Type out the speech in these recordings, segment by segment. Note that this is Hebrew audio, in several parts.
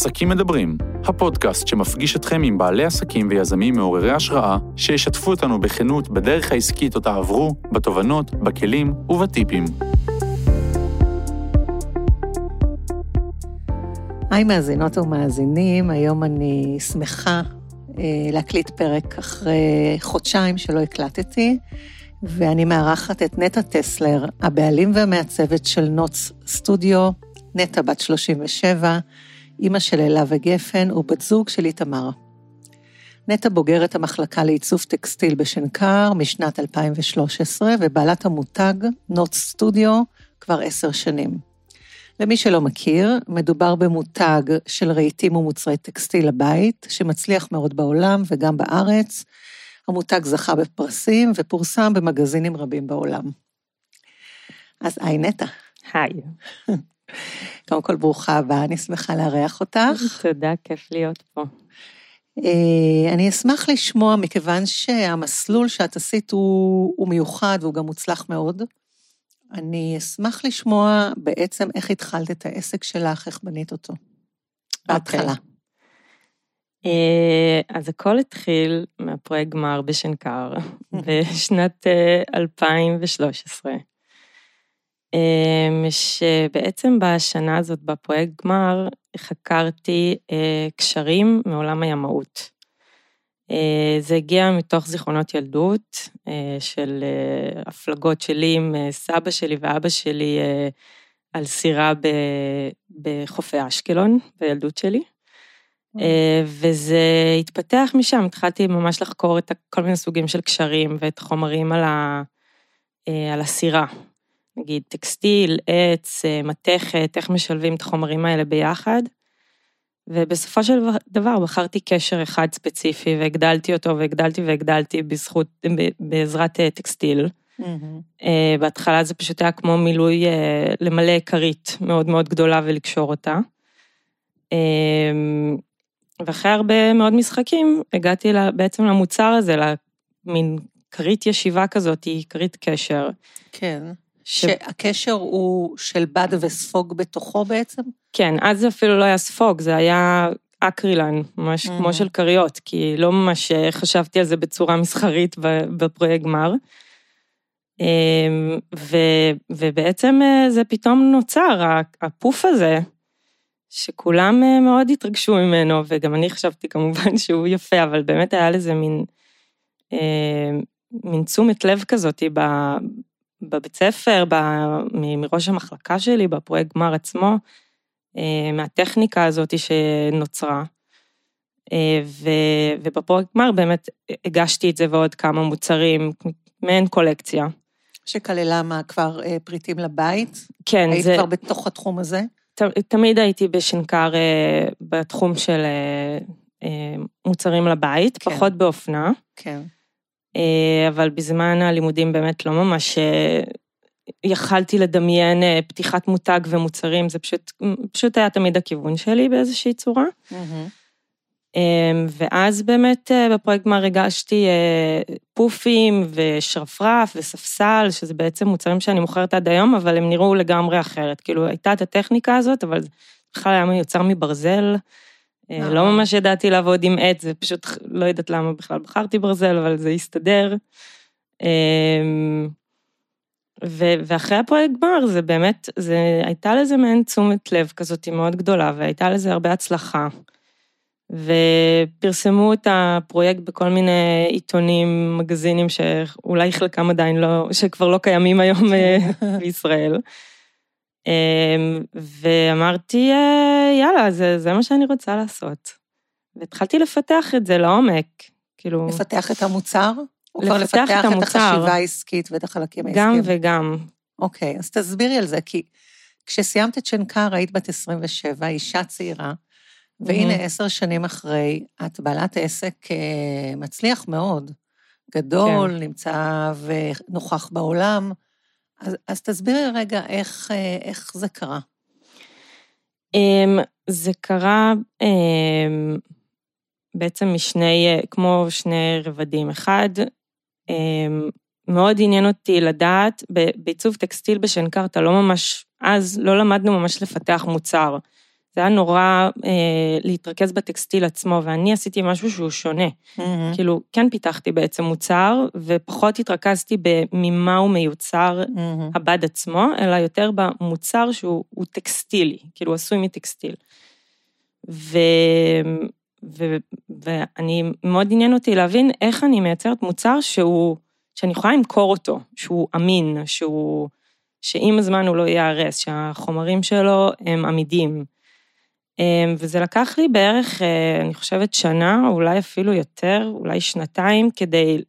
עסקים מדברים, הפודקאסט שמפגיש אתכם עם בעלי עסקים ויזמים מעוררי השראה, שישתפו אותנו בכנות בדרך העסקית אותה עברו, בתובנות, בכלים ובטיפים. היי מאזינות ומאזינים, היום אני שמחה אה, להקליט פרק אחרי חודשיים שלא הקלטתי, ואני מארחת את נטע טסלר, הבעלים והמעצבת של נוטס סטודיו, נטע בת 37, אימא של אלה וגפן ובת זוג של איתמר. נטע בוגרת המחלקה לעיצוב טקסטיל בשנקר משנת 2013, ובעלת המותג נוטס סטודיו כבר עשר שנים. למי שלא מכיר, מדובר במותג של רהיטים ומוצרי טקסטיל לבית, שמצליח מאוד בעולם וגם בארץ. המותג זכה בפרסים ופורסם במגזינים רבים בעולם. אז היי נטע. היי. קודם כל, ברוכה הבאה, אני שמחה לארח אותך. תודה, כיף להיות פה. אה, אני אשמח לשמוע, מכיוון שהמסלול שאת עשית הוא, הוא מיוחד והוא גם מוצלח מאוד. אני אשמח לשמוע בעצם איך התחלת את העסק שלך, איך בנית אותו. בהתחלה. Okay. אה, אז הכל התחיל מהפרויקט גמר בשנקר בשנת 2013. אה, שבעצם בשנה הזאת בפרויקט גמר חקרתי אה, קשרים מעולם הימאות. זה הגיע מתוך זיכרונות ילדות של הפלגות שלי עם סבא שלי ואבא שלי על סירה בחופי אשקלון בילדות שלי. אה, וזה התפתח משם, התחלתי ממש לחקור את כל מיני סוגים של קשרים ואת חומרים על, ה, אה, על הסירה. נגיד טקסטיל, עץ, אה, מתכת, איך משלבים את החומרים האלה ביחד. ובסופו של דבר בחרתי קשר אחד ספציפי והגדלתי אותו והגדלתי והגדלתי בזכות, בעזרת טקסטיל. Mm-hmm. בהתחלה זה פשוט היה כמו מילוי למלא כרית מאוד מאוד גדולה ולקשור אותה. ואחרי הרבה מאוד משחקים, הגעתי בעצם למוצר הזה, למין כרית ישיבה כזאת, היא כרית קשר. כן. שהקשר הוא של בד וספוג בתוכו בעצם? כן, אז זה אפילו לא היה ספוג, זה היה אקרילן, ממש mm-hmm. כמו של כריות, כי לא ממש אה, חשבתי על זה בצורה מסחרית בפרויקט גמר. אמ, ו, ובעצם אה, זה פתאום נוצר, הפוף הזה, שכולם מאוד התרגשו ממנו, וגם אני חשבתי כמובן שהוא יפה, אבל באמת היה לזה מין, מין תשומת לב כזאת בבית ספר, ב, מראש המחלקה שלי, בפרויקט גמר עצמו, אה, מהטכניקה הזאת שנוצרה. אה, ו, ובפרויקט גמר באמת הגשתי את זה ועוד כמה מוצרים, מעין קולקציה. שכללה מה, כבר אה, פריטים לבית? כן, היית זה... היית כבר בתוך התחום הזה? תמיד הייתי בשנקר בתחום של מוצרים לבית, כן. פחות באופנה. כן. אבל בזמן הלימודים באמת לא ממש יכלתי לדמיין פתיחת מותג ומוצרים, זה פשוט, פשוט היה תמיד הכיוון שלי באיזושהי צורה. Mm-hmm. ואז באמת אה, בפרויקט גמר הגשתי אה, פופים ושרפרף וספסל, שזה בעצם מוצרים שאני מוכרת עד היום, אבל הם נראו לגמרי אחרת. כאילו, הייתה את הטכניקה הזאת, אבל בכלל היה מיוצר מברזל. אה, לא ממש ידעתי לעבוד עם עץ, זה פשוט לא יודעת למה בכלל בחרתי ברזל, אבל זה הסתדר. אמ, ואחרי הפרויקט גמר, זה באמת, זה הייתה לזה מעין תשומת לב כזאת מאוד גדולה, והייתה לזה הרבה הצלחה. ופרסמו את הפרויקט בכל מיני עיתונים, מגזינים, שאולי חלקם עדיין לא, שכבר לא קיימים היום אה, בישראל. אמ, ואמרתי, אה, יאללה, זה, זה מה שאני רוצה לעשות. והתחלתי לפתח את זה לעומק, כאילו... לפתח את המוצר? או כבר לפתח את, את החשיבה העסקית ואת החלקים העסקיים? גם וגם. אוקיי, אז תסבירי על זה, כי כשסיימת את שנקר היית בת 27, אישה צעירה, והנה, עשר שנים אחרי, את בעלת עסק אה, מצליח מאוד, גדול, כן. נמצא ונוכח בעולם. אז, אז תסבירי רגע איך, איך זה קרה. אמ, זה קרה אמ, בעצם משני, כמו שני רבדים. אחד, אמ, מאוד עניין אותי לדעת, בעיצוב טקסטיל בשנקר אתה לא ממש, אז לא למדנו ממש לפתח מוצר. זה היה נורא אה, להתרכז בטקסטיל עצמו, ואני עשיתי משהו שהוא שונה. Mm-hmm. כאילו, כן פיתחתי בעצם מוצר, ופחות התרכזתי בממה הוא מיוצר Mm-hmm. הבד עצמו, אלא יותר במוצר שהוא הוא טקסטילי, כאילו עשוי מטקסטיל. ו... ו... ואני, מאוד עניין אותי להבין איך אני מייצרת מוצר שהוא, שאני יכולה למכור אותו, שהוא אמין, שהוא, שעם הזמן הוא לא ייהרס, שהחומרים שלו הם עמידים. אמ, וזה לקח לי בערך, אה, אני חושבת, שנה, אולי אפילו יותר, אולי שנתיים, כדי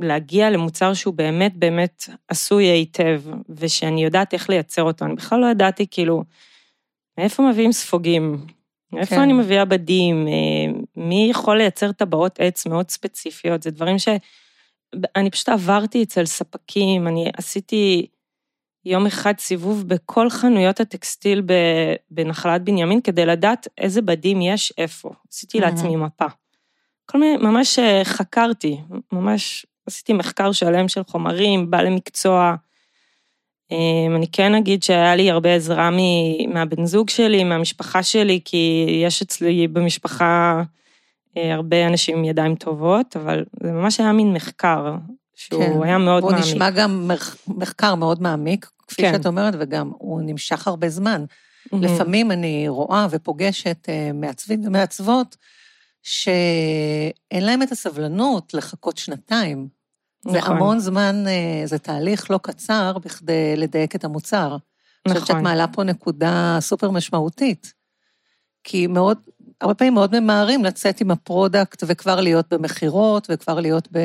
להגיע למוצר שהוא באמת באמת עשוי היטב, ושאני יודעת איך לייצר אותו. אני בכלל לא ידעתי, כאילו, מאיפה מביאים ספוגים? מאיפה כן. אני מביאה בדים? אה, מי יכול לייצר טבעות עץ מאוד ספציפיות? זה דברים ש... אני פשוט עברתי אצל ספקים, אני עשיתי יום אחד סיבוב בכל חנויות הטקסטיל בנחלת בנימין, כדי לדעת איזה בדים יש איפה. עשיתי. לעצמי מפה. כל מיני, ממש אה, חקרתי, ממש עשיתי מחקר שלם של חומרים, בעלי מקצוע. אה, אני כן אגיד שהיה לי הרבה עזרה מהבן זוג שלי, מהמשפחה שלי, כי יש אצלי במשפחה אה, הרבה אנשים עם ידיים טובות, אבל זה ממש היה מין מחקר, שהוא כן. היה מאוד הוא מעמיק. נשמע גם מח- מחקר מאוד מעמיק, כפי כן. שאת אומרת, וגם הוא נמשך הרבה זמן. מהמם. לפעמים אני רואה ופוגשת אה, מעצבים ומעצבות שאין להם את הסבלנות לחכות שנתיים. זה נכון. המון זמן, אה, זה תהליך לא קצר בכדי לדייק את המוצר. אני חושבת שאת נכון. מעלה פה נקודה סופר משמעותית. כי מאוד, הרבה פעמים מאוד ממהרים לצאת עם ה product וכבר להיות במכירות וכבר להיות ב...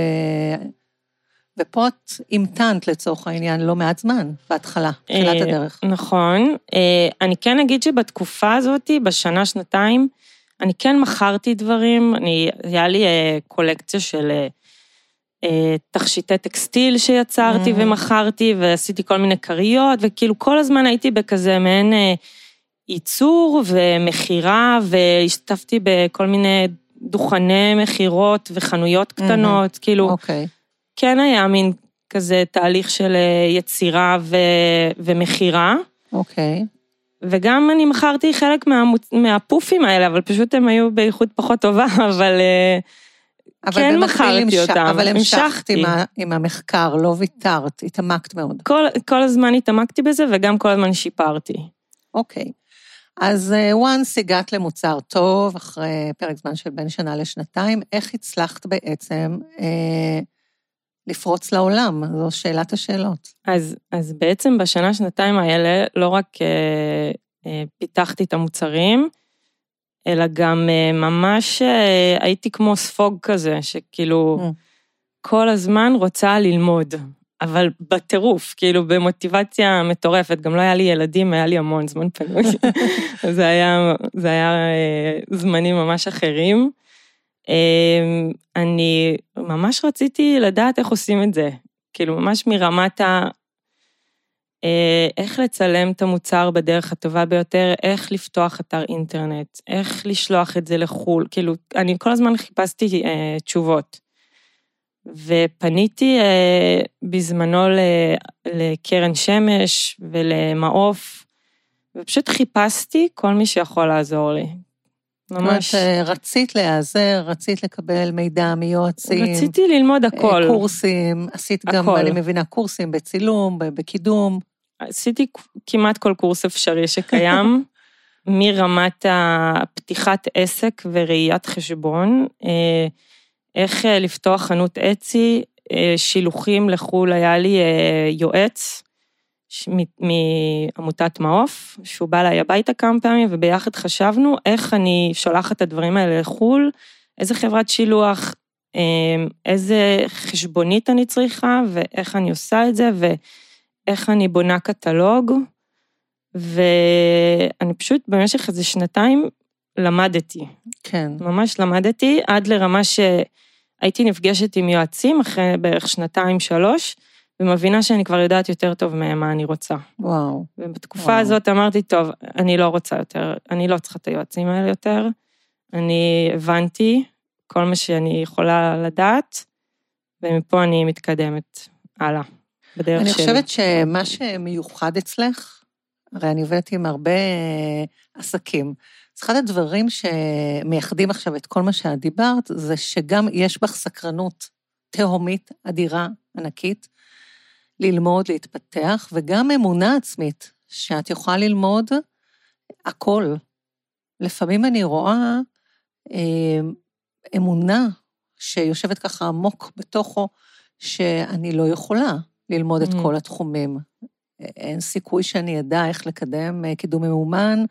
ופה את המתנת לצורך העניין לא מעט זמן, בהתחלה, תחילת אה, הדרך. נכון. אה, אני כן אגיד שבתקופה הזאת, בשנה, שנתיים, אני כן מכרתי דברים, אני, היה לי אה, קולקציה של תכשיטי טקסטיל שיצרתי Mhm. ומכרתי, ועשיתי כל מיני כריות, וכאילו כל הזמן הייתי בכזה מעין ייצור ומכירה, והשתתפתי בכל מיני דוכני מכירות וחנויות קטנות, כאילו... אוקיי. כן היה מין כזה תהליך של אה, יצירה ו... ומכירה, אוקיי. וגם אני מכרתי חלק מהמוצ... מהפופים האלה, אבל פשוט הם היו באיכות פחות טובה, אבל אה, אבל כן מכרתי המשך- אותם, אבל המשכת המשכתי. עם, ה, עם המחקר, לא ויתרת, התעמקת מאוד. כל, כל הזמן התעמקתי בזה וגם כל הזמן שיפרתי. אוקיי. אז אה, once הגעת למוצר טוב, אחרי פרק זמן של בין שנה לשנתיים, איך הצלחת בעצם אה, לפרוץ לעולם? זו שאלת השאלות. אז, אז בעצם בשנה, שנתיים האלה, לא רק אה, אה, פיתחתי את המוצרים, אלא גם אה, ממש אה, הייתי כמו ספוג כזה, שכאילו Mm. כל הזמן רוצה ללמוד, אבל בטירוף, כאילו במוטיבציה מטורפת, גם לא היה לי ילדים, היה לי המון זמן פנוי. זה היה, זה היה אה, זמנים ממש אחרים. אה, אני ממש רציתי לדעת איך עושים את זה, כאילו ממש מרמת ה... אה, איך לצלם את המוצר בדרך הטובה ביותר, איך לפתוח אתר אינטרנט, איך לשלוח את זה לחו"ל, כאילו, אני כל הזמן חיפשתי אה, תשובות. ופניתי אה, בזמנו ל, לקרן שמש ולמעוף, ופשוט חיפשתי כל מי שיכול לעזור לי. זאת ממש, אומרת, אה, רצית להיעזר, רצית לקבל מידע מיועצים. רציתי ללמוד אה, הכל. קורסים, עשית גם, הכל. אני מבינה, קורסים בצילום, בקידום. עשיתי כמעט כל קורס אפשרי שקיים, מרמת הפתיחת עסק וראיית חשבון, אה, איך לפתוח חנות אצי, שילוחים לחו"ל, היה לי יועץ מעמותת מעוף, שהוא בא אליי הביתה כמה פעמים, וביחד חשבנו איך אני שולחת את הדברים האלה לחו"ל, איזה חברת שילוח, אה, איזה חשבונית אני צריכה, ואיך אני עושה את זה, ו... איך אני בונה קטלוג, ואני פשוט במשך איזה שנתיים למדתי, כן. ממש למדתי, עד לרמה שהייתי נפגשת עם יועצים אחרי בערך שנתיים, שלוש, ומבינה שאני כבר יודעת יותר טוב מה אני רוצה. וואו. ובתקופה וואו. הזאת אמרתי, טוב, אני לא רוצה יותר, אני לא צריכה את היועצים האלה יותר, אני הבנתי כל מה שאני יכולה לדעת, ומפה אני מתקדמת הלאה, בדרך אני שלי. חושבת שמה שמיוחד אצלך, הרי אני עובדת עם הרבה אה, עסקים. אז אחד הדברים שמייחדים עכשיו את כל מה שאת דיברת, זה שגם יש בך סקרנות תהומית, אדירה, ענקית, ללמוד, להתפתח, וגם אמונה עצמית, שאת יכולה ללמוד הכל. לפעמים אני רואה אה, אמונה שיושבת ככה עמוק בתוכו, שאני לא יכולה ללמוד את mm. כל התחומים. אין סיכוי שאני אדע איך לקדם אה, קידום ממומן,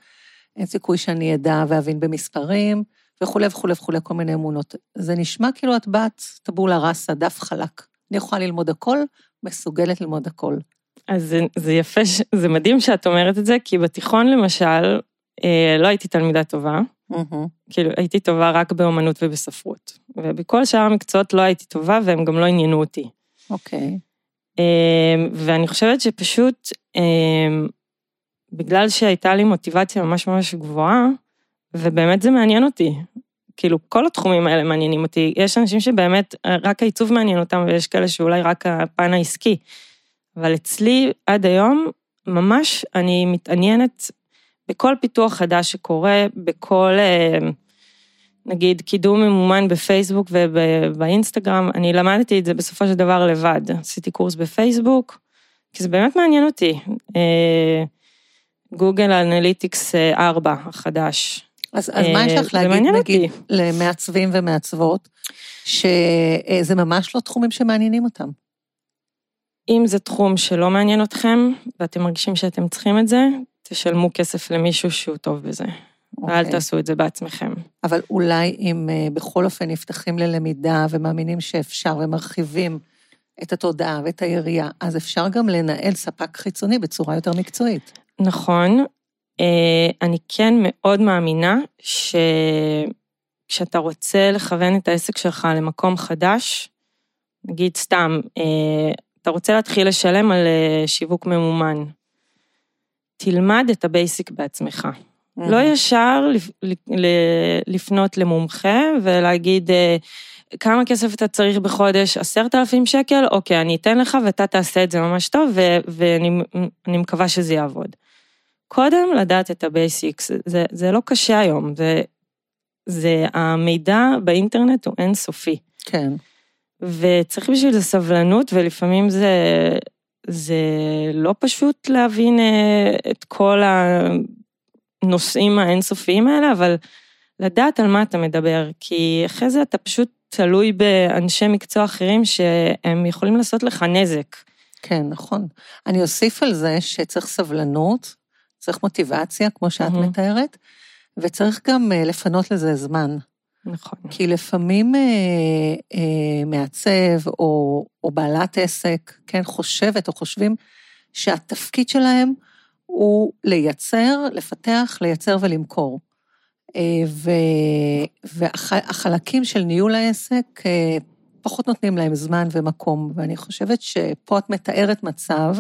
אין סיכוי שאני אדע ואבין במספרים, וכולי וכולי וכולי, כל מיני אמונות. זה נשמע כאילו את בת טבולה ראסה, דף חלק. אני יכולה ללמוד הכל, מסוגלת ללמוד הכל. אז זה, זה יפה, זה מדהים שאת אומרת את זה, כי בתיכון למשל, אה, לא הייתי תלמידה טובה. Mm-hmm. כאילו, הייתי טובה רק באומנות ובספרות. ובכל שאר המקצועות לא הייתי טובה, והם גם לא עניינו אותי. אוקיי. Okay. אמ, ואני חושבת שפשוט, אמ, בגלל שהייתה לי מוטיבציה ממש ממש גבוהה, ובאמת זה מעניין אותי. כאילו, כל התחומים האלה מעניינים אותי. יש אנשים שבאמת רק העיצוב מעניין אותם, ויש כאלה שאולי רק הפן העסקי. אבל אצלי, עד היום, ממש אני מתעניינת בכל פיתוח חדש שקורה, בכל... Uh, נגיד קידום ממומן בפייסבוק ובאינסטגרם, אני למדתי את זה בסופו של דבר לבד. עשיתי קורס בפייסבוק, כי זה באמת מעניין אותי. אה, גוגל אנליטיקס 4 החדש. אז, אז מה יש לך אה, להגיד, נגיד, אותי. למעצבים ומעצבות, שזה ממש לא תחומים שמעניינים אותם? אם זה תחום שלא מעניין אתכם, ואתם מרגישים שאתם צריכים את זה, תשלמו כסף למישהו שהוא טוב בזה. אוקיי. ואל אוקיי. תעשו את זה בעצמכם. אבל אולי אם אה, בכל אופן נפתחים ללמידה ומאמינים שאפשר ומרחיבים את התודעה ואת היריעה, אז אפשר גם לנהל ספק חיצוני בצורה יותר מקצועית. נכון. אה, אני כן מאוד מאמינה שכשאתה רוצה לכוון את העסק שלך למקום חדש, נגיד סתם, אה, אתה רוצה להתחיל לשלם על שיווק ממומן, תלמד את ה basic בעצמך. לא ישר לפנות למומחה ולהגיד, אה, כמה כסף אתה צריך בחודש? עשרת אלפים שקל? אוקיי, אני אתן לך ואתה תעשה את זה ממש טוב, ואני מקווה שזה יעבוד. קודם לדעת את ה basics, זה, זה לא קשה היום, זה, זה המידע באינטרנט הוא אינסופי. כן. וצריך בשביל זה סבלנות, ולפעמים זה, זה לא פשוט להבין אה, את כל. הנושאים האינסופיים האלה, אבל לדעת על מה אתה מדבר, כי אחרי זה אתה פשוט תלוי באנשי מקצוע אחרים שהם יכולים לעשות לך נזק. כן, נכון. אני אוסיף על זה שצריך סבלנות, צריך מוטיבציה, כמו שאת mm-hmm. מתארת, וצריך גם אה, לפנות לזה זמן. נכון. כי לפעמים אה, אה, מעצב או, או בעלת עסק, כן, חושבת או חושבים שהתפקיד שלהם הוא לייצר, לפתח, לייצר ולמכור. אה, והחלקים של ניהול העסק אה, פחות נותנים להם זמן ומקום, ואני חושבת שפה את מתארת מצב,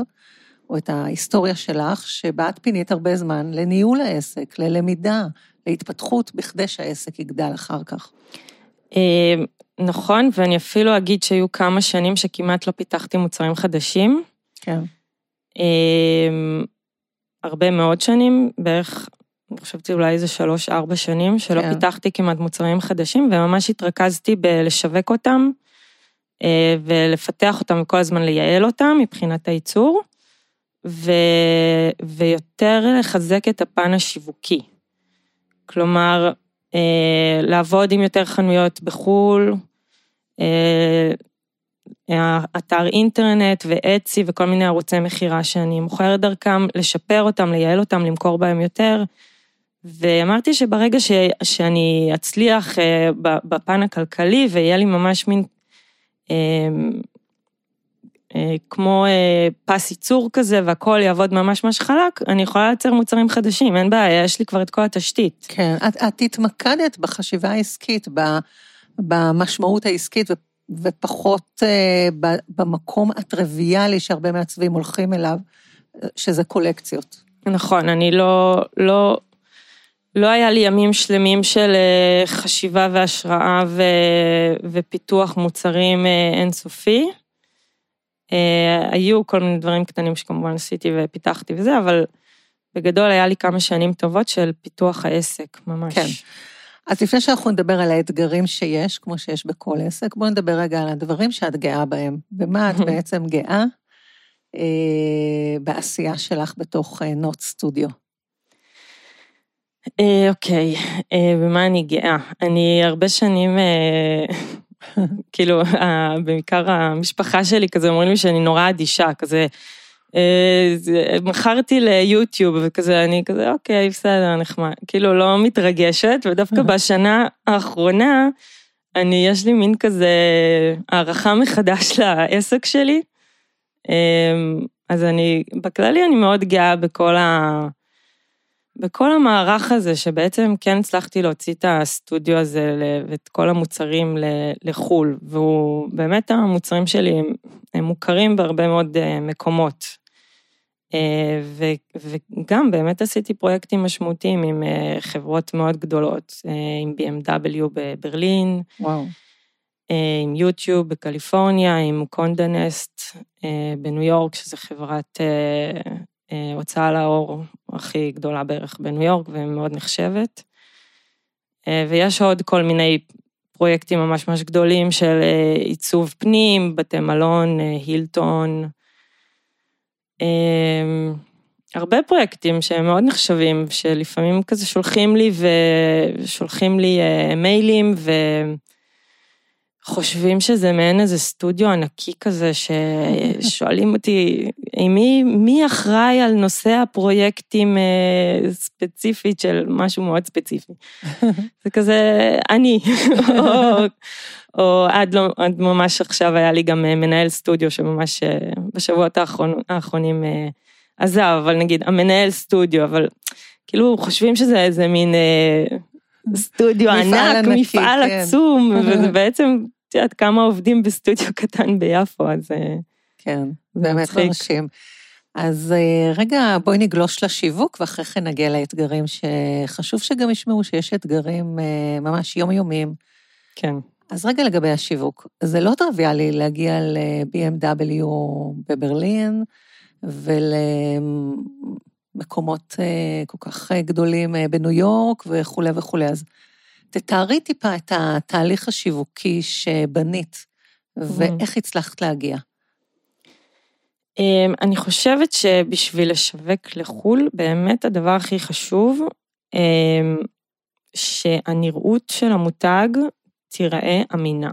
או את ההיסטוריה שלך, שבה את פינית הרבה זמן לניהול העסק, ללמידה, להתפתחות, בכדי שהעסק יגדל אחר כך. אה, נכון, ואני אפילו אגיד שהיו כמה שנים שכמעט לא פיתחתי מוצרים חדשים. כן. הרבה מאוד שנים, בערך, אני חושבת אולי איזה שלוש-ארבע שנים, שלא כן. פיתחתי כמעט מוצרים חדשים, וממש התרכזתי בלשווק אותם, אה, ולפתח אותם וכל הזמן לייעל אותם מבחינת הייצור, ו... ויותר לחזק את הפן השיווקי. כלומר, אה, לעבוד עם יותר חנויות בחו"ל, אה, אתר אינטרנט ואצי וכל מיני ערוצי מכירה שאני מוכרת דרכם, לשפר אותם, לייעל אותם, למכור בהם יותר. ואמרתי שברגע ש, שאני אצליח אה, בפן הכלכלי ויהיה לי ממש מין אה, כמו פס ייצור כזה והכל יעבוד ממש ממש חלק, אני יכולה לייצר מוצרים חדשים, אין בעיה, יש לי כבר את כל התשתית. כן, את, את התמקדת בחשיבה העסקית, במשמעות העסקית ופחות אה, במקום הטריוויאלי שהרבה מעצבים הולכים אליו, שזה קולקציות. נכון, אני לא, לא, לא היה לי ימים שלמים של אה, חשיבה והשראה ו, ופיתוח מוצרים אה, אינסופי. היו כל מיני דברים קטנים שכמובן עשיתי ופיתחתי וזה, אבל בגדול היה לי כמה שנים טובות של פיתוח העסק, ממש. כן. אז לפני שאנחנו נדבר על האתגרים שיש, כמו שיש בכל עסק, בואו נדבר רגע על הדברים שאת גאה בהם. במה את בעצם גאה אה, בעשייה שלך בתוך אה, נוט סטודיו? אה, אוקיי, אה, במה אני גאה? אני הרבה שנים, אה, כאילו, בעיקר המשפחה שלי כזה אומרים לי שאני נורא אדישה, כזה, אה, מכרתי ליוטיוב וכזה, אני כזה, אוקיי, בסדר, נחמד. כאילו, לא מתרגשת, ודווקא בשנה האחרונה, אני, יש לי מין כזה הערכה מחדש לעסק שלי. אמ, אז אני, בכללי אני מאוד גאה בכל ה... בכל המערך הזה, שבעצם כן הצלחתי להוציא את הסטודיו הזה ואת כל המוצרים לחו"ל, והוא, באמת המוצרים שלי הם, הם מוכרים בהרבה מאוד אה, מקומות. אה, ו- וגם באמת עשיתי פרויקטים משמעותיים עם אה, חברות מאוד גדולות, עם BMW בברלין, וואו. עם יוטיוב בקליפורניה, עם קונדנסט בניו יורק, שזו חברת הוצאה לאור הכי גדולה בערך בניו יורק ומאוד נחשבת. אה, ויש עוד כל מיני פרויקטים ממש ממש גדולים של אה, עיצוב פנים, בתי מלון, אה, הילטון. אה, הרבה פרויקטים שהם מאוד נחשבים, שלפעמים כזה שולחים לי ושולחים לי אה, מיילים ו... חושבים שזה מעין איזה סטודיו ענקי כזה, ששואלים אותי, מי, מי אחראי על נושא הפרויקטים אה, ספציפית של משהו מאוד ספציפי. זה כזה, אני. או, או עד, לא, עד ממש עכשיו היה לי גם אה, מנהל סטודיו שממש אה, בשבועות האחרון, האחרונים עזב, אבל נגיד, המנהל סטודיו, אבל כאילו חושבים שזה איזה מין... סטודיו ענק, ענקי, מפעל כן. עצום, וזה בעצם, את יודעת, כמה עובדים בסטודיו קטן ביפו, אז אה, כן, באמת. מרשים. אז אה, רגע, בואי נגלוש לשיווק, ואחרי כן נגיע לאתגרים שחשוב שגם ישמעו שיש אתגרים אה, ממש יומיומיים. כן. אז רגע לגבי השיווק, זה לא טריוויאלי להגיע ל-BMW בברלין ולמקומות כל כך גדולים בניו יורק וכולי וכולי. אז תתארי טיפה את התהליך השיווקי שבנית, ואיך הצלחת להגיע. אמ, אני חושבת שבשביל לשווק לחו"ל, באמת הדבר הכי חשוב, אמ, שהנראות של המותג תיראה אמינה.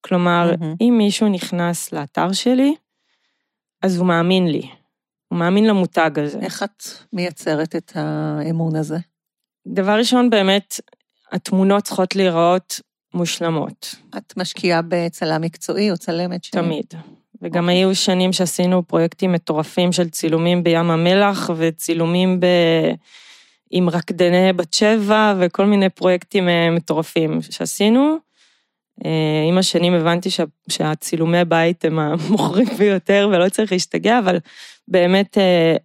כלומר, מהמם. אם מישהו נכנס לאתר שלי, אז הוא מאמין לי. הוא מאמין למותג הזה. איך את מייצרת את האמון הזה? דבר ראשון, באמת, התמונות צריכות להיראות מושלמות. את משקיעה בצלם מקצועי או צלמת ש... תמיד. וגם אוקיי. היו שנים שעשינו פרויקטים מטורפים של צילומים בים המלח וצילומים ב... עם רקדני בת שבע וכל מיני פרויקטים אה, מטורפים שעשינו. אה, עם השנים הבנתי שה... שהצילומי בית הם המוכרים ביותר ולא צריך להשתגע, אבל באמת אה,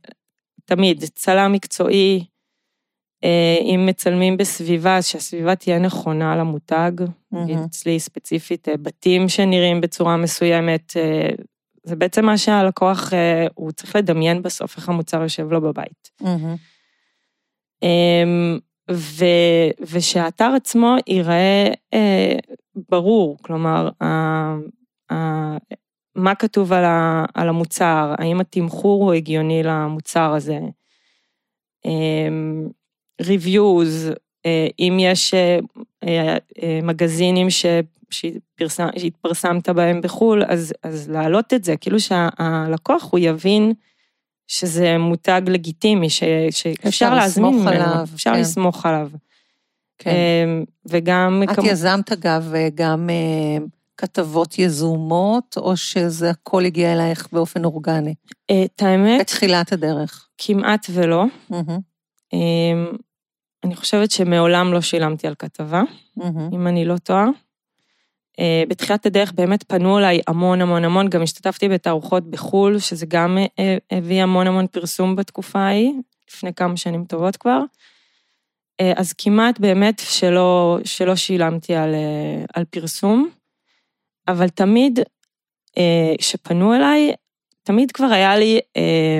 תמיד צלם מקצועי, אם מצלמים בסביבה, אז שהסביבה תהיה נכונה למותג. נגיד מהמם. אצלי ספציפית אה, בתים שנראים בצורה מסוימת, אה, זה בעצם מה שהלקוח, אה, הוא צריך לדמיין בסוף איך המוצר יושב לו בבית. אמ, ו, ושהאתר עצמו ייראה אה, ברור, כלומר, מה כתוב על, ה, על המוצר, האם התמחור הוא הגיוני למוצר הזה, reviews, אה, אם יש אה, אה, מגזינים ש, שפרסם, שהתפרסמת בהם בחו"ל, אז, אז להעלות את זה, כאילו שהלקוח הוא יבין שזה מותג לגיטימי, ש, שאפשר אפשר להזמין ממנו, עליו, אפשר כן. לסמוך עליו. כן. וגם... את כמו- יזמת, אגב, גם כתבות יזומות, או שזה הכל הגיע אלייך באופן אורגני? את האמת, בתחילת הדרך. כמעט ולא. אמ, אני חושבת שמעולם לא שילמתי על כתבה, מהמם. אם אני לא טועה. אה, בתחילת הדרך באמת פנו אליי המון המון המון, גם השתתפתי בתערוכות בחו"ל, שזה גם אה, הביא המון המון פרסום בתקופה ההיא, לפני כמה שנים טובות כבר. אה, אז כמעט באמת שלא, שלא שילמתי על, אה, על פרסום, אבל תמיד כשפנו אליי, תמיד כבר היה לי אה,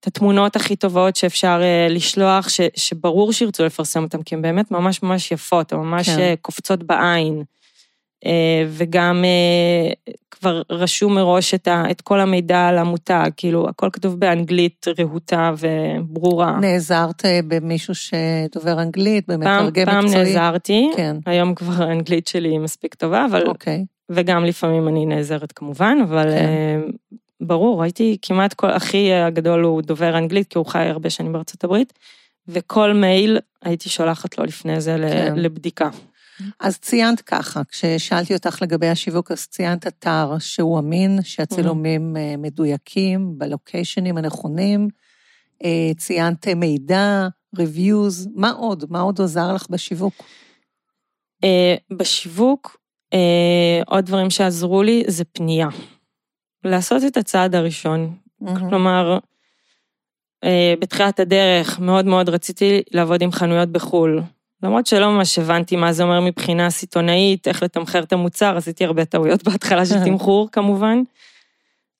את התמונות הכי טובות שאפשר אה, לשלוח, ש, שברור שירצו לפרסם אותן, כי הן באמת ממש ממש יפות, הן ממש כן. כן. קופצות בעין. אה, וגם אה, כבר רשום מראש את, ה, את כל המידע על המותג, כאילו, הכל כתוב באנגלית רהוטה וברורה. נעזרת אה, במישהו שדובר אנגלית, פעם, במתרגם פעם מקצועי? נעזרתי, כן, היום כבר האנגלית שלי מספיק טובה, אבל, אוקיי. וגם לפעמים אני נעזרת כמובן, אבל כן. אה, ברור, הייתי כמעט כל, אחי הגדול הוא דובר אנגלית, כי הוא חי הרבה שנים בארצות הברית, וכל מייל הייתי שולחת לו לפני זה כן. לבדיקה. אז ציינת ככה, כששאלתי אותך לגבי השיווק, אז ציינת אתר שהוא אמין, שהצילומים אה, מדויקים, בלוקיישנים הנכונים, אה, ציינת מידע, reviews, מה עוד? מה עוד עזר לך בשיווק? אה, בשיווק, אה, עוד דברים שעזרו לי זה פנייה. לעשות את הצעד הראשון. כלומר, אה, בתחילת הדרך מאוד מאוד רציתי לעבוד עם חנויות בחו"ל. למרות שלא ממש הבנתי מה זה אומר מבחינה סיטונאית, איך לתמחר את המוצר, עשיתי הרבה טעויות בהתחלה של תמחור כמובן,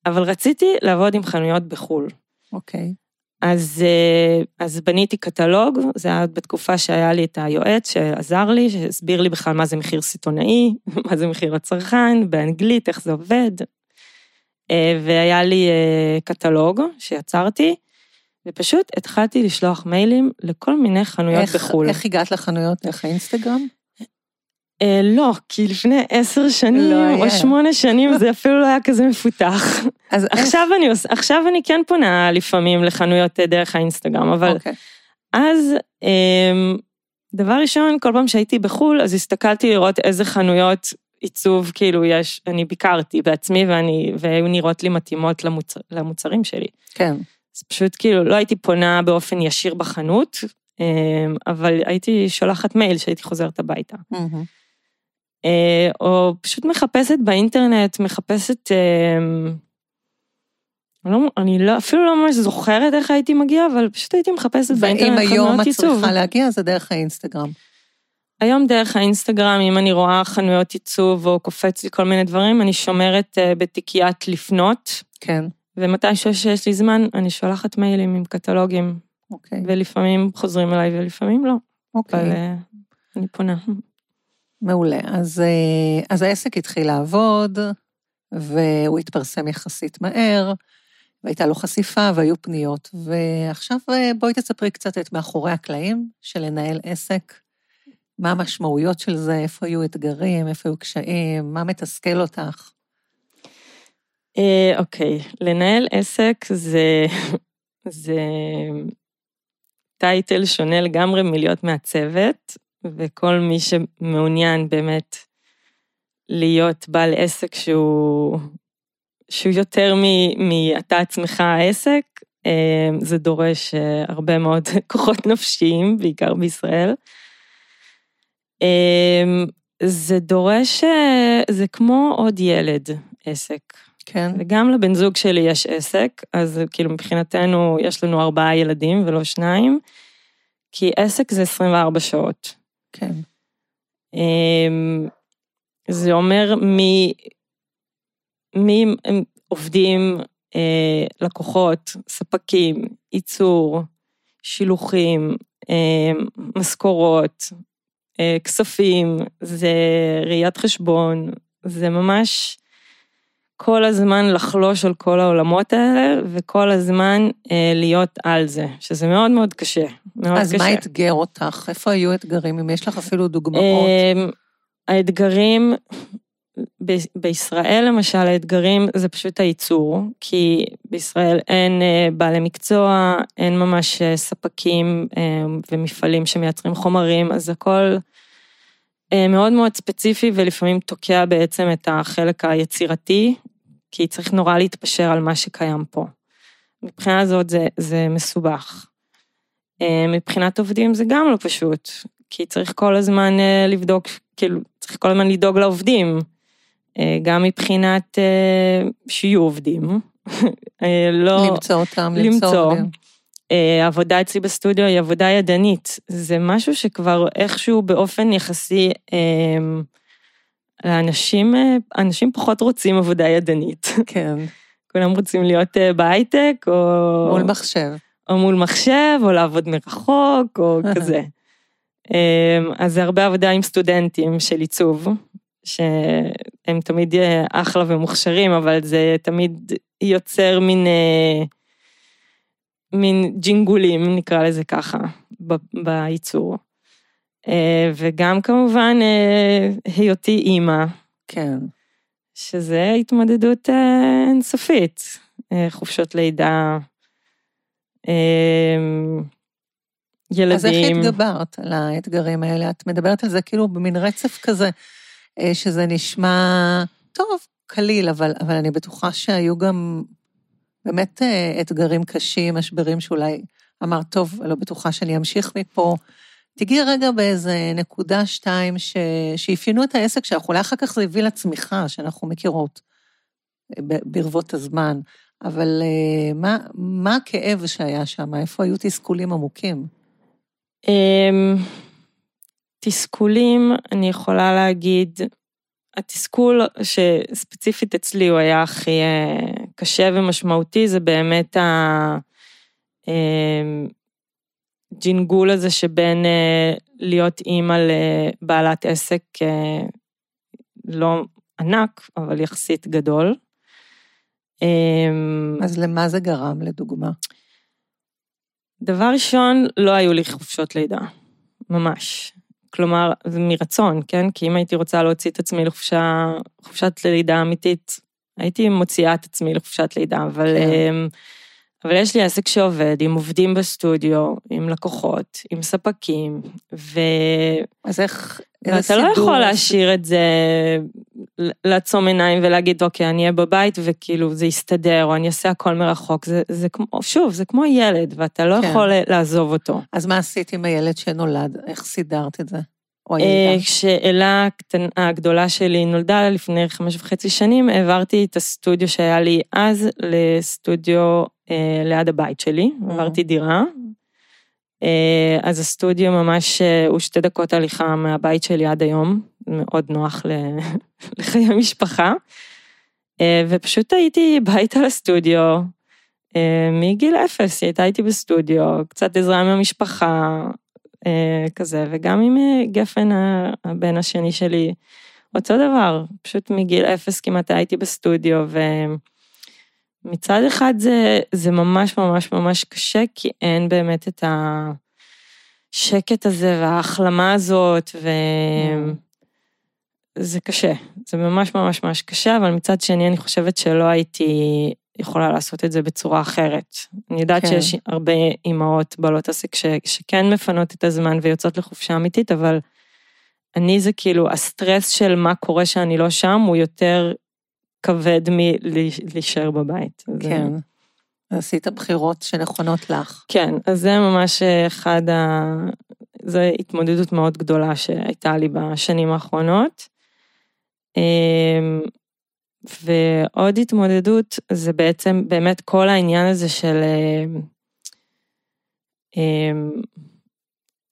אבל רציתי לעבוד עם חנויות בחו"ל. אוקיי. אז, אה, אז בניתי קטלוג, זה היה בתקופה שהיה לי את היועץ שעזר לי, שהסביר לי בכלל מה זה מחיר סיטונאי, מה זה מחיר הצרכן, באנגלית, איך זה עובד. אה, והיה לי אה, קטלוג שיצרתי, ופשוט התחלתי לשלוח מיילים לכל מיני חנויות איך, בחו"ל. איך הגעת לחנויות? דרך האינסטגרם? אה, לא, כי לפני עשר שנים לא. או שמונה שנים זה אפילו לא היה כזה מפותח. אז איך? עכשיו אני, עכשיו אני כן פונה לפעמים לחנויות אה, דרך האינסטגרם, אבל אוקיי. אז, אמ, דבר ראשון, כל פעם שהייתי בחו"ל, אז הסתכלתי לראות איזה חנויות עיצוב, כאילו יש, אני ביקרתי בעצמי ואני, והיו נראות לי מתאימות למוצר, למוצרים שלי. כן. אז פשוט כאילו, לא הייתי פונה באופן ישיר בחנות, אמ, אבל הייתי שולחת מייל שהייתי חוזרת הביתה. אה, או פשוט מחפשת באינטרנט, מחפשת... אמ, לא, אני לא, אפילו לא ממש זוכרת איך הייתי מגיעה, אבל פשוט הייתי מחפשת ואם באינטרנט היום חנויות את עיצוב. צריכה להגיע, זה דרך האינסטגרם. היום דרך האינסטגרם, אם אני רואה חנויות עיצוב או קופץ לי כל מיני דברים, אני שומרת אה, בתיקיית לפנות, כן, ומתי שיש לי זמן, אני שולחת מיילים עם קטלוגים, אוקיי. ולפעמים חוזרים אליי ולפעמים לא, אוקיי. אבל אה, אני פונה. מעולה. אז, אה, אז העסק התחיל לעבוד, והוא התפרסם יחסית מהר, והייתה לו חשיפה והיו פניות. ועכשיו בואי תספרי קצת את מאחורי הקלעים של לנהל עסק. מה המשמעויות של זה, איפה היו אתגרים, איפה היו קשיים, מה מתסכל אותך. אה, אוקיי, לנהל עסק זה, זה טייטל שונה לגמרי מלהיות מעצבת, וכל מי שמעוניין באמת להיות בעל עסק שהוא, שהוא יותר מ- מאתה עצמך העסק, אה, זה דורש אה, הרבה מאוד כוחות נפשיים, בעיקר בישראל. אה, זה דורש, אה, זה כמו עוד ילד, עסק. כן, וגם לבן זוג שלי יש עסק, אז כאילו מבחינתנו יש לנו ארבעה ילדים ולא שניים, כי עסק זה 24 שעות. כן, אמ, זה אומר מי, מי עובדים, אה, לקוחות, ספקים, ייצור, שילוחים, אה, משכורות, כספים, זה ראיית חשבון, זה ממש כל הזמן לחלוש על כל העולמות האלה, וכל הזמן אה, להיות על זה, שזה מאוד מאוד קשה. מאוד אז קשה. מה אתגר אותך? איפה היו אתגרים, אם יש לך אפילו דוגמאות? אמ, האתגרים, ב- בישראל למשל, האתגרים זה פשוט הייצור, כי בישראל אין אה, בעלי מקצוע, אין ממש אה, ספקים אה, ומפעלים שמייצרים חומרים, אז הכל מאוד מאוד ספציפי ולפעמים תוקע בעצם את החלק היצירתי, כי צריך נורא להתפשר על מה שקיים פה. מבחינה זאת זה, זה מסובך. מבחינת עובדים זה גם לא פשוט, כי צריך כל הזמן לבדוק, כאילו, צריך כל הזמן לדאוג לעובדים, גם מבחינת אה, שיהיו עובדים, אה, לא... למצוא אותם, למצוא. למצוא. אה, העבודה אצלי בסטודיו היא עבודה ידנית. זה משהו שכבר איכשהו באופן יחסי, אה, לאנשים, אה, אנשים פחות רוצים עבודה ידנית. כן, כולם רוצים להיות אה, בהייטק, או... מול מחשב. או מול מחשב, או לעבוד מרחוק, או כזה. אז זה הרבה עבודה עם סטודנטים של עיצוב, שהם תמיד אה, אחלה ומוכשרים, אבל זה תמיד יוצר מין, אה, מין ג'ינגולים, נקרא לזה ככה, בייצור. אה, וגם כמובן היותי אימא. כן. שזה התמודדות אינסופית, חופשות לידה, ילדים. אז איך התגברת על האתגרים האלה? את מדברת על זה כאילו במין רצף כזה, שזה נשמע טוב, קליל, אבל, אבל אני בטוחה שהיו גם באמת אה, אתגרים קשים, משברים שאולי אמרת, טוב, לא בטוחה שאני אמשיך מפה. תגיעי רגע באיזה נקודה שתיים ש... שאפיינו את העסק שלך, אולי אחר כך זה הביא לצמיחה שאנחנו מכירות אה, ברבות הזמן, אבל מה, מה הכאב שהיה שם? איפה היו תסכולים עמוקים? תסכולים, אני יכולה להגיד, התסכול שספציפית אצלי הוא היה הכי אה, קשה ומשמעותי, זה באמת הג'ינגול אמ, הזה שבין אה, להיות אימא לבעלת עסק אה, לא ענק, אבל יחסית גדול. אז למה זה גרם, לדוגמה? דבר ראשון, לא היו לי חופשות לידה, ממש. כלומר, זה מרצון, כן? כי אם הייתי רוצה להוציא את עצמי לחופשה, חופשת לידה אמיתית, הייתי מוציאה את עצמי לחופשת לידה, אבל, כן. אבל יש לי עסק שעובד עם עובדים בסטודיו, עם לקוחות, עם ספקים, ו... אז איך, ואתה לא יכול להשאיר את זה, לעצום עיניים ולהגיד, אוקיי, אני אהיה בבית וכאילו זה יסתדר, או אני אעשה הכל מרחוק. זה, זה כמו, שוב, זה כמו ילד, ואתה לא כן. יכול לעזוב אותו. אז מה עשית עם הילד שנולד? איך סידרת את זה? אה, כשאלה הגדולה שלי נולדה לפני חמש וחצי שנים, העברתי את הסטודיו שהיה לי אז לסטודיו ליד הבית שלי, עברתי דירה, אה, אז הסטודיו ממש אה, הוא שתי דקות הליכה מהבית שלי עד היום, מאוד נוח לחיי משפחה. אה, ופשוט הייתי ביתה לסטודיו, מגיל אפס, היא הייתה איתי בסטודיו, קצת עזרה עם המשפחה, כזה, וגם עם גפן הבן השני שלי, אותו דבר, פשוט מגיל אפס כמעט הייתי בסטודיו, ומצד אחד זה, זה ממש ממש ממש קשה, כי אין באמת את. השקט הזה וההחלמה הזאת, וזה קשה, זה ממש ממש ממש קשה, אבל מצד שני אני חושבת שלא הייתי יכולה לעשות את זה בצורה אחרת. אני יודעת כן. שיש הרבה אימהות בעלות עסק ש... שכן מפנות את הזמן ויוצאות לחופשה אמיתית, אבל אני זה כאילו, הסטרס של מה קורה שאני לא שם, הוא יותר כבד מלהישאר בבית. כן. זה... עשית בחירות שנכונות לך. כן, אז זה ממש אחד ה... זו התמודדות מאוד גדולה שהייתה לי בשנים האחרונות. אמ, ועוד התמודדות זה בעצם באמת כל העניין הזה של אמ,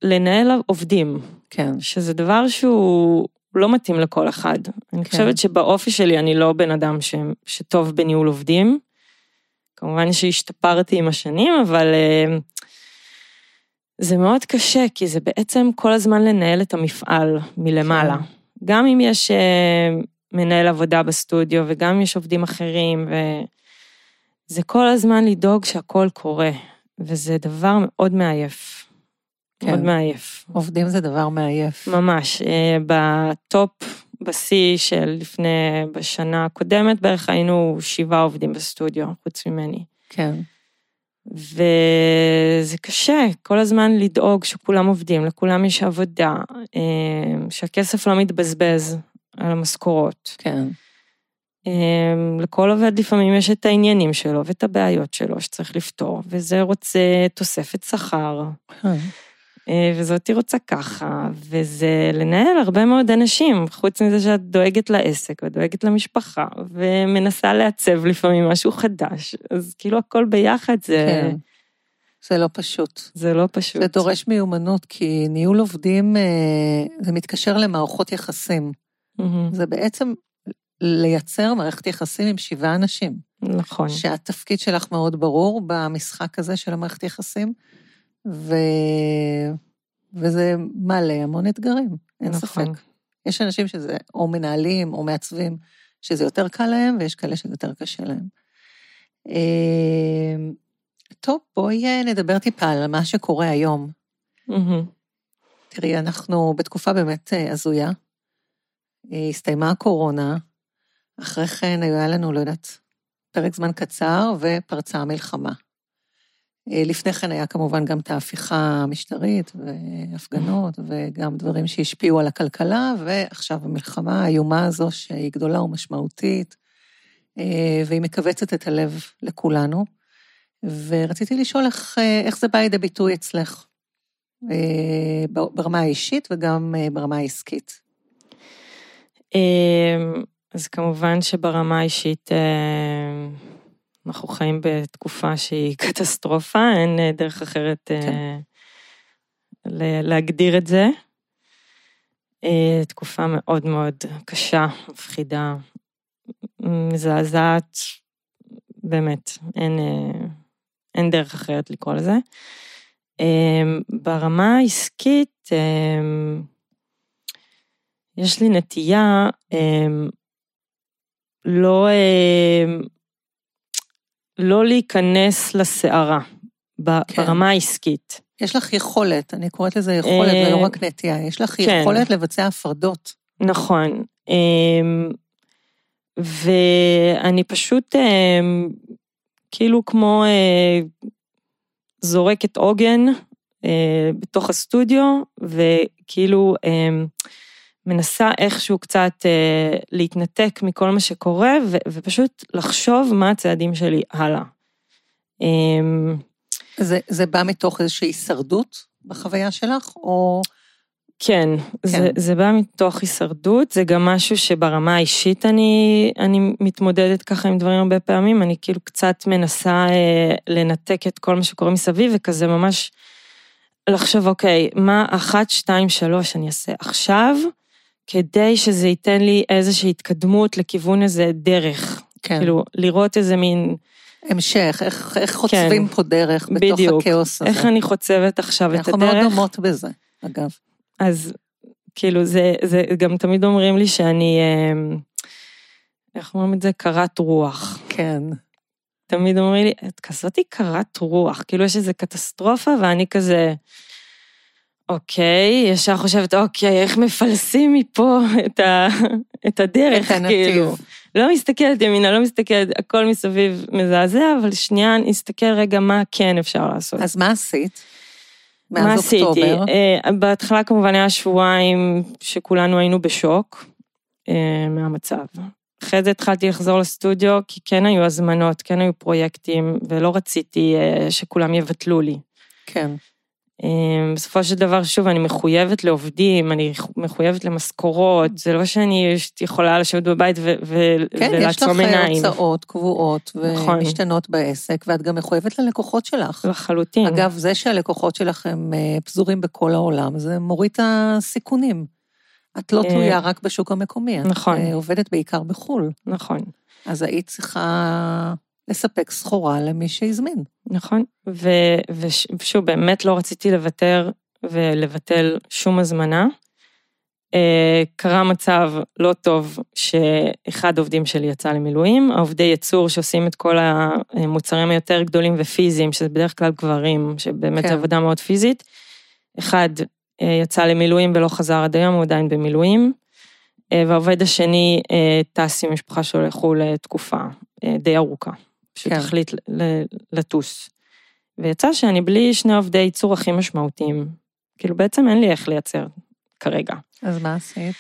לנהל עובדים. כן. שזה דבר שהוא לא מתאים לכל אחד. אני כן. חושבת שבאופי שלי אני לא בן אדם ש, שטוב בניהול עובדים. כמובן שהשתפרתי עם השנים, אבל אה, זה מאוד קשה, כי זה בעצם כל הזמן לנהל את המפעל מלמעלה. כן. גם אם יש אה, מנהל עבודה בסטודיו, וגם אם יש עובדים אחרים, וזה כל הזמן לדאוג שהכל קורה, וזה דבר מאוד מעייף. כן. מאוד מעייף. עובדים זה דבר מעייף. ממש. אה, בטופ בשיא של לפני, בשנה הקודמת בערך היינו שבעה עובדים בסטודיו, חוץ ממני. כן. וזה קשה, כל הזמן לדאוג שכולם עובדים, לכולם יש עבודה, אה, שהכסף לא מתבזבז על המשכורות. כן. אה, לכל עובד לפעמים יש את העניינים שלו ואת הבעיות שלו שצריך לפתור, וזה רוצה תוספת שכר. אה, וזאתי רוצה ככה, וזה לנהל הרבה מאוד אנשים, חוץ מזה שאת דואגת לעסק ודואגת למשפחה, ומנסה לעצב לפעמים משהו חדש, אז כאילו הכל ביחד זה... כן. זה לא פשוט. זה לא פשוט. זה דורש מיומנות, כי ניהול עובדים, אה, זה מתקשר למערכות יחסים. Mm-hmm. זה בעצם לייצר מערכת יחסים עם שבעה אנשים. נכון. שהתפקיד שלך מאוד ברור במשחק הזה של המערכת יחסים, ו... וזה מעלה המון אתגרים, אין נכון. ספק. יש אנשים שזה או מנהלים או מעצבים, שזה יותר קל להם, ויש כאלה שזה יותר קשה להם. אה, טוב, בואי אה, נדבר טיפה על מה שקורה היום. תראי, אנחנו בתקופה באמת אה, הזויה. אה, הסתיימה הקורונה, אחרי כן היה לנו, לא יודעת, פרק זמן קצר ופרצה המלחמה. אה, לפני כן היה כמובן גם את ההפיכה המשטרית והפגנות וגם דברים שהשפיעו על הכלכלה, ועכשיו המלחמה האיומה הזו שהיא גדולה ומשמעותית, אה, והיא מכווצת את הלב לכולנו. ורציתי לשאול איך, אה, איך זה בא לידי ביטוי אצלך, ברמה האישית וגם ברמה העסקית. אמ, אז כמובן שברמה האישית אנחנו חיים בתקופה שהיא קטסטרופה, אין אה, דרך אחרת אה, כן. להגדיר את זה. אה, תקופה מאוד מאוד קשה, מפחידה, מזעזעת, באמת, אין, אה, אין דרך אחרת לקרוא לזה. ברמה העסקית, יש לי נטייה לא, לא להיכנס לסערה כן. ברמה העסקית. יש לך יכולת, אני קוראת לזה יכולת אה, ולא רק נטייה, יש לך כן. יכולת לבצע הפרדות. נכון. אמ, ואני פשוט אמ, כאילו כמו אה, זורקת עוגן אה, בתוך הסטודיו, וכאילו אמ, מנסה איכשהו קצת אה, להתנתק מכל מה שקורה, ו- ופשוט לחשוב מה הצעדים שלי הלאה. אמ, זה, זה בא מתוך איזושהי הישרדות בחוויה שלך, או... כן, זה, כן. זה בא מתוך הישרדות, זה גם משהו שברמה האישית אני, אני מתמודדת ככה עם דברים הרבה פעמים, אני כאילו קצת מנסה אה, לנתק את כל מה שקורה מסביב, וכזה ממש לחשוב, אוקיי, מה אחת, שתיים, שלוש אני אעשה עכשיו, כדי שזה ייתן לי איזושהי התקדמות לכיוון איזה דרך. כן, כאילו, לראות איזה מין, המשך, איך, איך חוצבים פה דרך בתוך כן. בדיוק. הכאוס הזה. איך אני חוצבת עכשיו את אנחנו מאוד הדרך. דומות בזה, אגב. אז כאילו זה, זה גם תמיד אומרים לי שאני, אה, איך אומרים את זה? קרת רוח. כן, תמיד אומרים לי, את כזאתי קרת רוח, כאילו יש איזו קטסטרופה ואני כזה, אוקיי, ישר חושבת, אוקיי, איך מפלסים מפה את, ה, את הדרך, את הנתיב. כאילו. לא מסתכלת ימינה, לא מסתכלת, הכל מסביב מזעזע, אבל שנייה, נסתכל רגע מה כן אפשר לעשות. אז מה עשית? מה עשיתי? אוקטובר. אה, בהתחלה כמובן היה שבועיים שכולנו היינו בשוק אה, מהמצב. אחרי זה התחלתי לחזור לסטודיו, כי כן היו הזמנות, כן היו פרויקטים, ולא רציתי אה, שכולם יבטלו לי. כן, בסופו של דבר, שוב, אני מחויבת לעובדים, אני מחויבת למשכורות, זה לא שאני יכולה לשבת בבית ו- ו- כן, יש לך ולעצום עיניים. הוצאות קבועות נכון. ומשתנות בעסק, ואת גם מחויבת ללקוחות שלך. לחלוטין. אגב, זה שהלקוחות שלך הם אה, פזורים בכל העולם, זה מוריד את הסיכונים. את לא אה, תלויה רק בשוק המקומי, את נכון. אה, עובדת בעיקר בחו"ל. נכון. אז היית צריכה לספק סחורה למי שהזמין. נכון, ו- וש- ושוב, באמת לא רציתי לוותר ולבטל שום הזמנה. אה, קרה מצב לא טוב שאחד העובדים שלי יצא למילואים, העובדי ייצור שעושים את כל המוצרים היותר גדולים ופיזיים, שזה בדרך כלל גברים, שבאמת כן. זו עבודה מאוד פיזית. אחד אה, יצא למילואים ולא חזר עד היום, הוא עדיין במילואים. אה, והעובד השני טס עם המשפחה שלו לחו"ל לתקופה די ארוכה. כן. ל- לטוס. ויצא שאני בלי שני עובדי ייצור הכי משמעותיים. כאילו בעצם אין לי איך לייצר כרגע. אז מה עשית?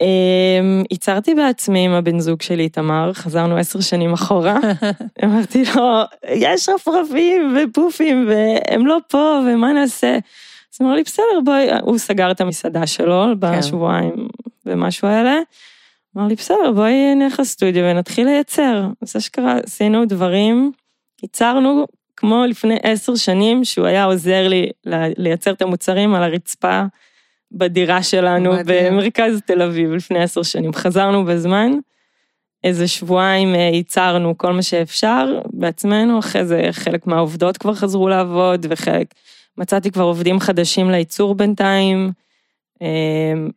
אמ, ייצרתי בעצמי עם הבן זוג שלי, איתמר, חזרנו עשר שנים אחורה. אמרתי לו, יש רפרפים ופופים והם לא פה, ומה נעשה? אז הוא אמר לי, בסדר, בואי, הוא סגר את המסעדה שלו בשבועיים ומשהו האלה. אמר לי, בסדר, בואי נלך לסטודיו ונתחיל לייצר. אז אשכרה עשינו דברים, ייצרנו כמו לפני עשר שנים, שהוא היה עוזר לי לייצר את המוצרים על הרצפה בדירה שלנו מדהים. במרכז תל אביב לפני עשר שנים. חזרנו בזמן, איזה שבועיים אה, ייצרנו כל מה שאפשר בעצמנו, אחרי זה חלק מהעובדות כבר חזרו לעבוד, וחלק, מצאתי כבר עובדים חדשים לייצור בינתיים,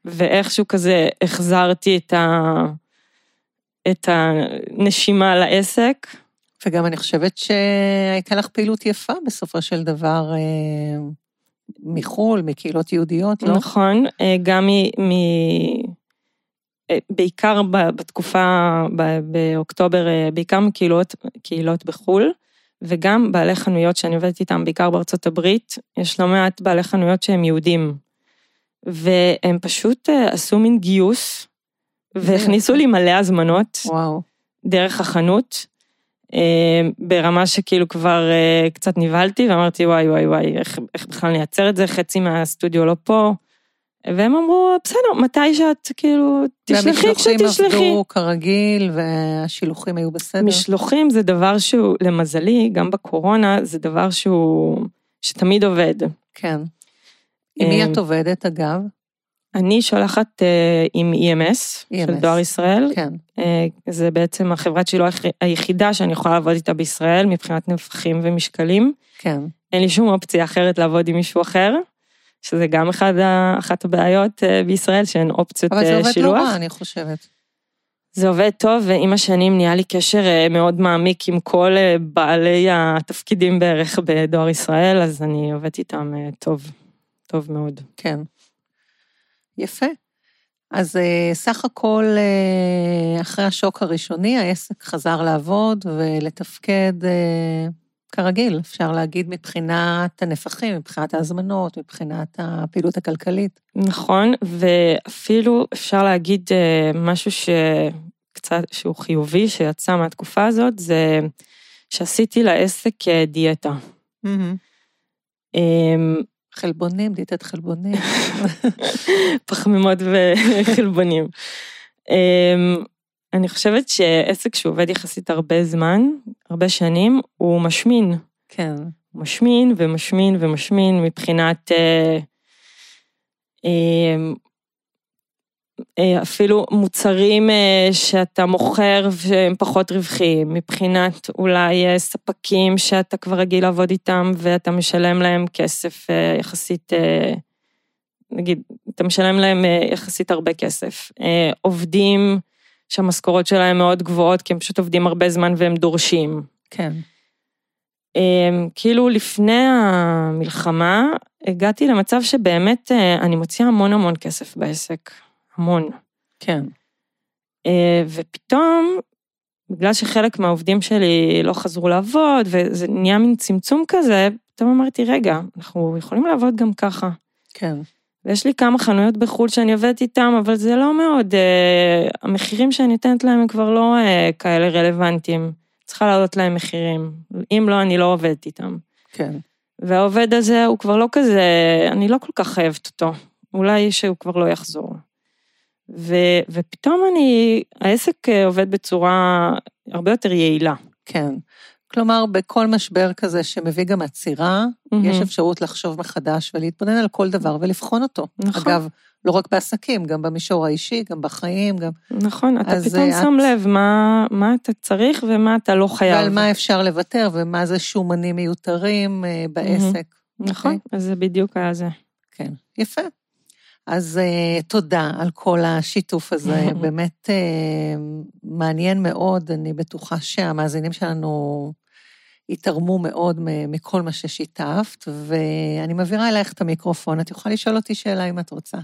ואיכשהו כזה החזרתי את, ה, את הנשימה לעסק. וגם אני חושבת שהייתה לך פעילות יפה בסופו של דבר מחו"ל, מקהילות יהודיות, לא? נכון, גם מ... מ... בעיקר בתקופה, באוקטובר, אה, בעיקר מקהילות קהילות בחו"ל, וגם בעלי חנויות שאני עובדת איתם, בעיקר בארצות הברית, יש לא מעט בעלי חנויות שהם יהודים. והם פשוט אה, עשו מין גיוס, והכניסו לי מלא הזמנות. וואו. דרך החנות, אה, ברמה שכאילו כבר קצת נבהלתי, ואמרתי, וואי, וואי, וואי, איך, איך בכלל נייצר את זה, חצי מהסטודיו לא פה. והם אמרו, בסדר, מתי שאת, כאילו, תשלחי כשתשלחי. והמשלוחים עבדו כרגיל, והשילוחים היו בסדר? משלוחים זה דבר שהוא, למזלי, גם בקורונה, זה דבר שהוא, שתמיד עובד. כן. עם מי את עובדת, אגב? אני שולחת uh, עם EMS, EMS, של דואר ישראל. כן. Uh, זה בעצם החברת שילוח היחידה שאני יכולה לעבוד איתה בישראל, מבחינת נפחים ומשקלים. כן. אין לי שום אופציה אחרת לעבוד עם מישהו אחר. שזה גם אחד, אחת הבעיות אה, בישראל, שאין אופציות שילוח. אבל זה עובד לא רע, אני חושבת. זה עובד טוב, ועם השנים נהיה לי קשר מאוד מעמיק עם כל בעלי התפקידים בערך בדואר ישראל, אז אני עובדת איתם טוב, טוב מאוד. כן. יפה. אז סך הכל, אחרי השוק הראשוני, העסק חזר לעבוד ולתפקד כרגיל, אפשר להגיד מבחינת הנפחים, מבחינת ההזמנות, מבחינת הפעילות הכלכלית. נכון, ואפילו אפשר להגיד אה, משהו שקצת, שהוא חיובי, שיצא מהתקופה הזאת, זה שעשיתי לעסק אה, דיאטה. Mm-hmm. חלבונים, דיאטת חלבונים. פחמימות וחלבונים. אמ, אני חושבת שעסק שעובד יחסית הרבה זמן, הרבה שנים, הוא משמין. כן. משמין ומשמין ומשמין מבחינת אה, אה, אה, אפילו מוצרים אה, שאתה מוכר והם פחות רווחיים, מבחינת אולי אה, ספקים שאתה כבר רגיל לעבוד איתם ואתה משלם להם כסף אה, יחסית, אה, נגיד, אתה משלם להם אה, יחסית הרבה כסף. אה, עובדים, שהמשכורות שלהם מאוד גבוהות, כי הם פשוט עובדים הרבה זמן והם דורשים. כן. כאילו לפני המלחמה, הגעתי למצב שבאמת אה, אני מוציאה המון המון כסף בעסק. המון. כן. אה, ופתאום, בגלל שחלק מהעובדים שלי לא חזרו לעבוד, וזה נהיה מין צמצום כזה, פתאום אמרתי, רגע, אנחנו יכולים לעבוד גם ככה. כן. ויש לי כמה חנויות בחו"ל שאני עובדת איתם, אבל זה לא מאוד, אה, המחירים שאני נותנת להם הם כבר לא אה, כאלה רלוונטיים. צריכה להעלות להם מחירים. אם לא, אני לא עובדת איתם. כן. והעובד הזה הוא כבר לא כזה, אני לא כל כך חייבת אותו. אולי שהוא כבר לא יחזור. ו, ופתאום אני, העסק אה, עובד בצורה הרבה יותר יעילה. כן. כלומר, בכל משבר כזה שמביא גם עצירה, mm-hmm. יש אפשרות לחשוב מחדש ולהתבונן על כל דבר ולבחון אותו. נכון. אגב, לא רק בעסקים, גם במישור האישי, גם בחיים, גם... נכון, אתה פתאום את... שם לב מה, מה אתה צריך ומה אתה לא חייב. ועל מה אפשר לוותר ומה זה שומנים מיותרים אה, בעסק. Mm-hmm. נכון, okay? אז זה בדיוק היה זה. כן, יפה. אז uh, תודה על כל השיתוף הזה, באמת uh, מעניין מאוד, אני בטוחה שהמאזינים שלנו יתרמו מאוד מכל מה ששיתפת, ואני מעבירה אלייך את המיקרופון, את יכולה לשאול אותי שאלה אם את רוצה.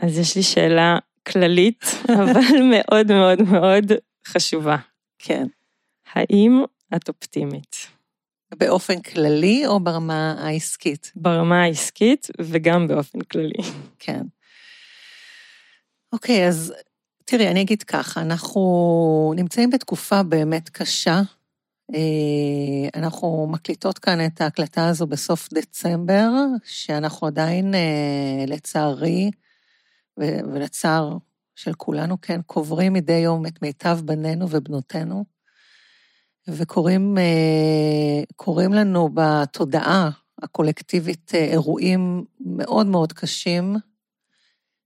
אז יש לי שאלה כללית, אבל מאוד מאוד מאוד חשובה. כן. האם את אופטימית? באופן כללי או ברמה העסקית? ברמה העסקית וגם באופן כללי. כן. אוקיי, אז תראי, אני אגיד ככה, אנחנו נמצאים בתקופה באמת קשה. אה, אנחנו מקליטות כאן את ההקלטה הזו בסוף דצמבר, שאנחנו עדיין, אה, לצערי, ולצער של כולנו, כן, קוברים מדי יום את מיטב בנינו ובנותינו, וקורים אה, לנו בתודעה הקולקטיבית אירועים מאוד מאוד קשים,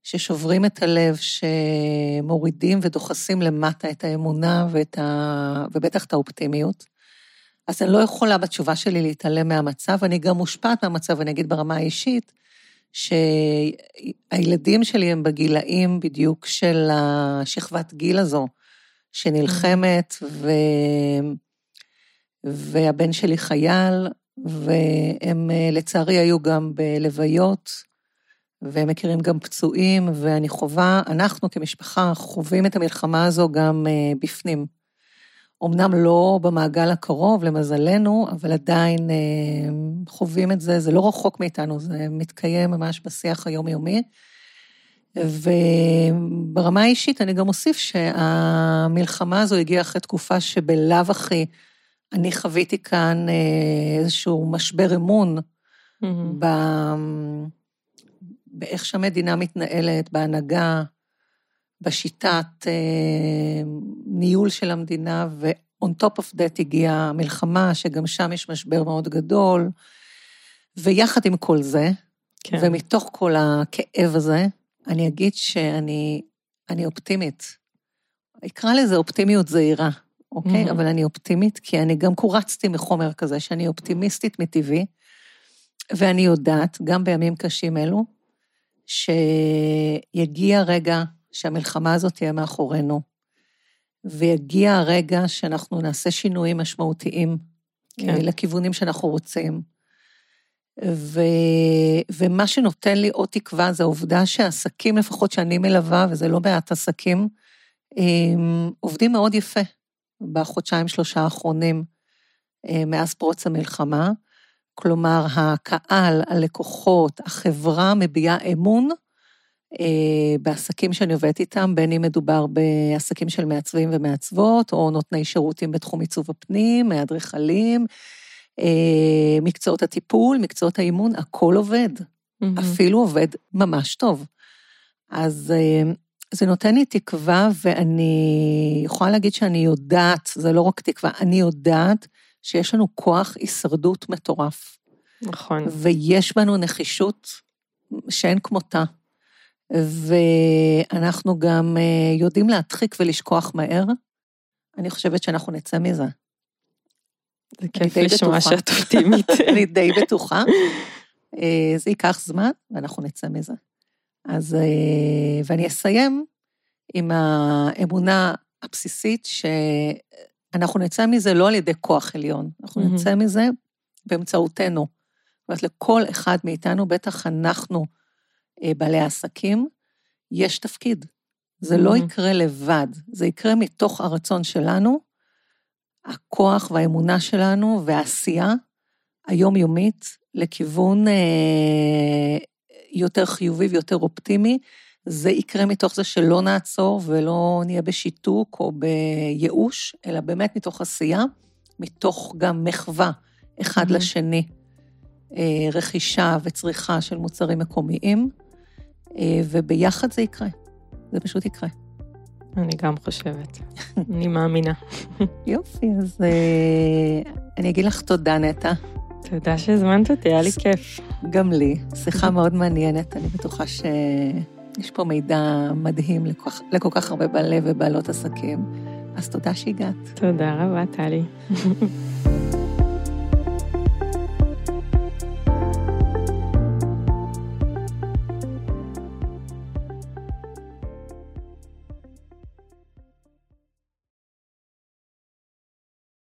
ששוברים את הלב, שמורידים ודוחסים למטה את האמונה ואת ה... ובטח את האופטימיות. אז אני לא יכולה בתשובה שלי להתעלם מהמצב, אני גם מושפעת מהמצב, אני אגיד ברמה האישית, שהילדים שלי הם בגילאים בדיוק של השכבת גיל הזו, שנלחמת, ו... והבן שלי חייל, והם לצערי היו גם בלוויות, והם מכירים גם פצועים, ואני חווה, אנחנו כמשפחה חווים את המלחמה הזו גם אה, בפנים. אמנם לא במעגל הקרוב, למזלנו, אבל עדיין אה, חווים את זה, זה לא רחוק מאיתנו, זה מתקיים ממש בשיח היומיומי. וברמה האישית אני גם אוסיף שהמלחמה הזו הגיעה אחרי תקופה שבלאו הכי אני חוויתי כאן אה, איזשהו משבר אמון mm-hmm. ב... באיך שהמדינה מתנהלת, בהנהגה, בשיטת אה, ניהול של המדינה, ו-on top of that הגיעה המלחמה, שגם שם יש משבר מאוד גדול. ויחד עם כל זה, כן. ומתוך כל הכאב הזה, אני אגיד שאני אני אופטימית. אקרא לזה אופטימיות זהירה, אוקיי? Mm-hmm. אבל אני אופטימית, כי אני גם קורצתי מחומר כזה, שאני אופטימיסטית מטבעי, ואני יודעת, גם בימים קשים אלו, שיגיע רגע שהמלחמה הזאת תהיה מאחורינו, ויגיע הרגע שאנחנו נעשה שינויים משמעותיים כן. אה, לכיוונים שאנחנו רוצים. ו... ומה שנותן לי עוד תקווה זה העובדה שהעסקים, לפחות שאני מלווה, וזה לא מעט עסקים, עובדים מאוד יפה בחודשיים, שלושה האחרונים אה, מאז פרוץ המלחמה. כלומר, הקהל, הלקוחות, החברה מביעה אמון אה, בעסקים שאני עובדת איתם, בין אם מדובר בעסקים של מעצבים ומעצבות, או נותני שירותים בתחום עיצוב הפנים, אדריכלים, אה, מקצועות הטיפול, מקצועות האימון, הכל עובד. Mm-hmm. אפילו עובד ממש טוב. אז אה, זה נותן לי תקווה, ואני יכולה להגיד שאני יודעת, זה לא רק תקווה, אני יודעת שיש לנו כוח הישרדות מטורף. נכון. ויש בנו נחישות שאין כמותה. ואנחנו גם אה, יודעים להדחיק ולשכוח מהר. אני חושבת שאנחנו נצא מזה. זה כיף לשמוע שאת אופטימית. אני די בטוחה. אה, זה ייקח זמן, ואנחנו נצא מזה. אז, אה, ואני אסיים עם האמונה הבסיסית שאנחנו נצא מזה לא על ידי כוח עליון, אנחנו mm-hmm. נצא מזה באמצעותנו. זאת אומרת, לכל אחד מאיתנו, בטח אנחנו, אה, בעלי העסקים, יש תפקיד. זה mm-hmm. לא יקרה לבד, זה יקרה מתוך הרצון שלנו, הכוח והאמונה שלנו והעשייה היומיומית לכיוון אה, יותר חיובי ויותר אופטימי. זה יקרה מתוך זה שלא נעצור ולא נהיה בשיתוק או בייאוש, אלא באמת מתוך עשייה, מתוך גם מחווה אחד mm-hmm. לשני, אה, רכישה וצריכה של מוצרים מקומיים, אה, וביחד זה יקרה. זה פשוט יקרה. אני גם חושבת, אני מאמינה. יופי, אז אה, אני אגיד לך תודה, נטע. תודה שהזמנת אותי, היה לי כיף. גם לי, שיחה מאוד מעניינת, אני בטוחה שיש פה מידע מדהים לכל, לכל כך הרבה בעלי ובעלות עסקים. אז תודה שהגעת. תודה רבה, טלי.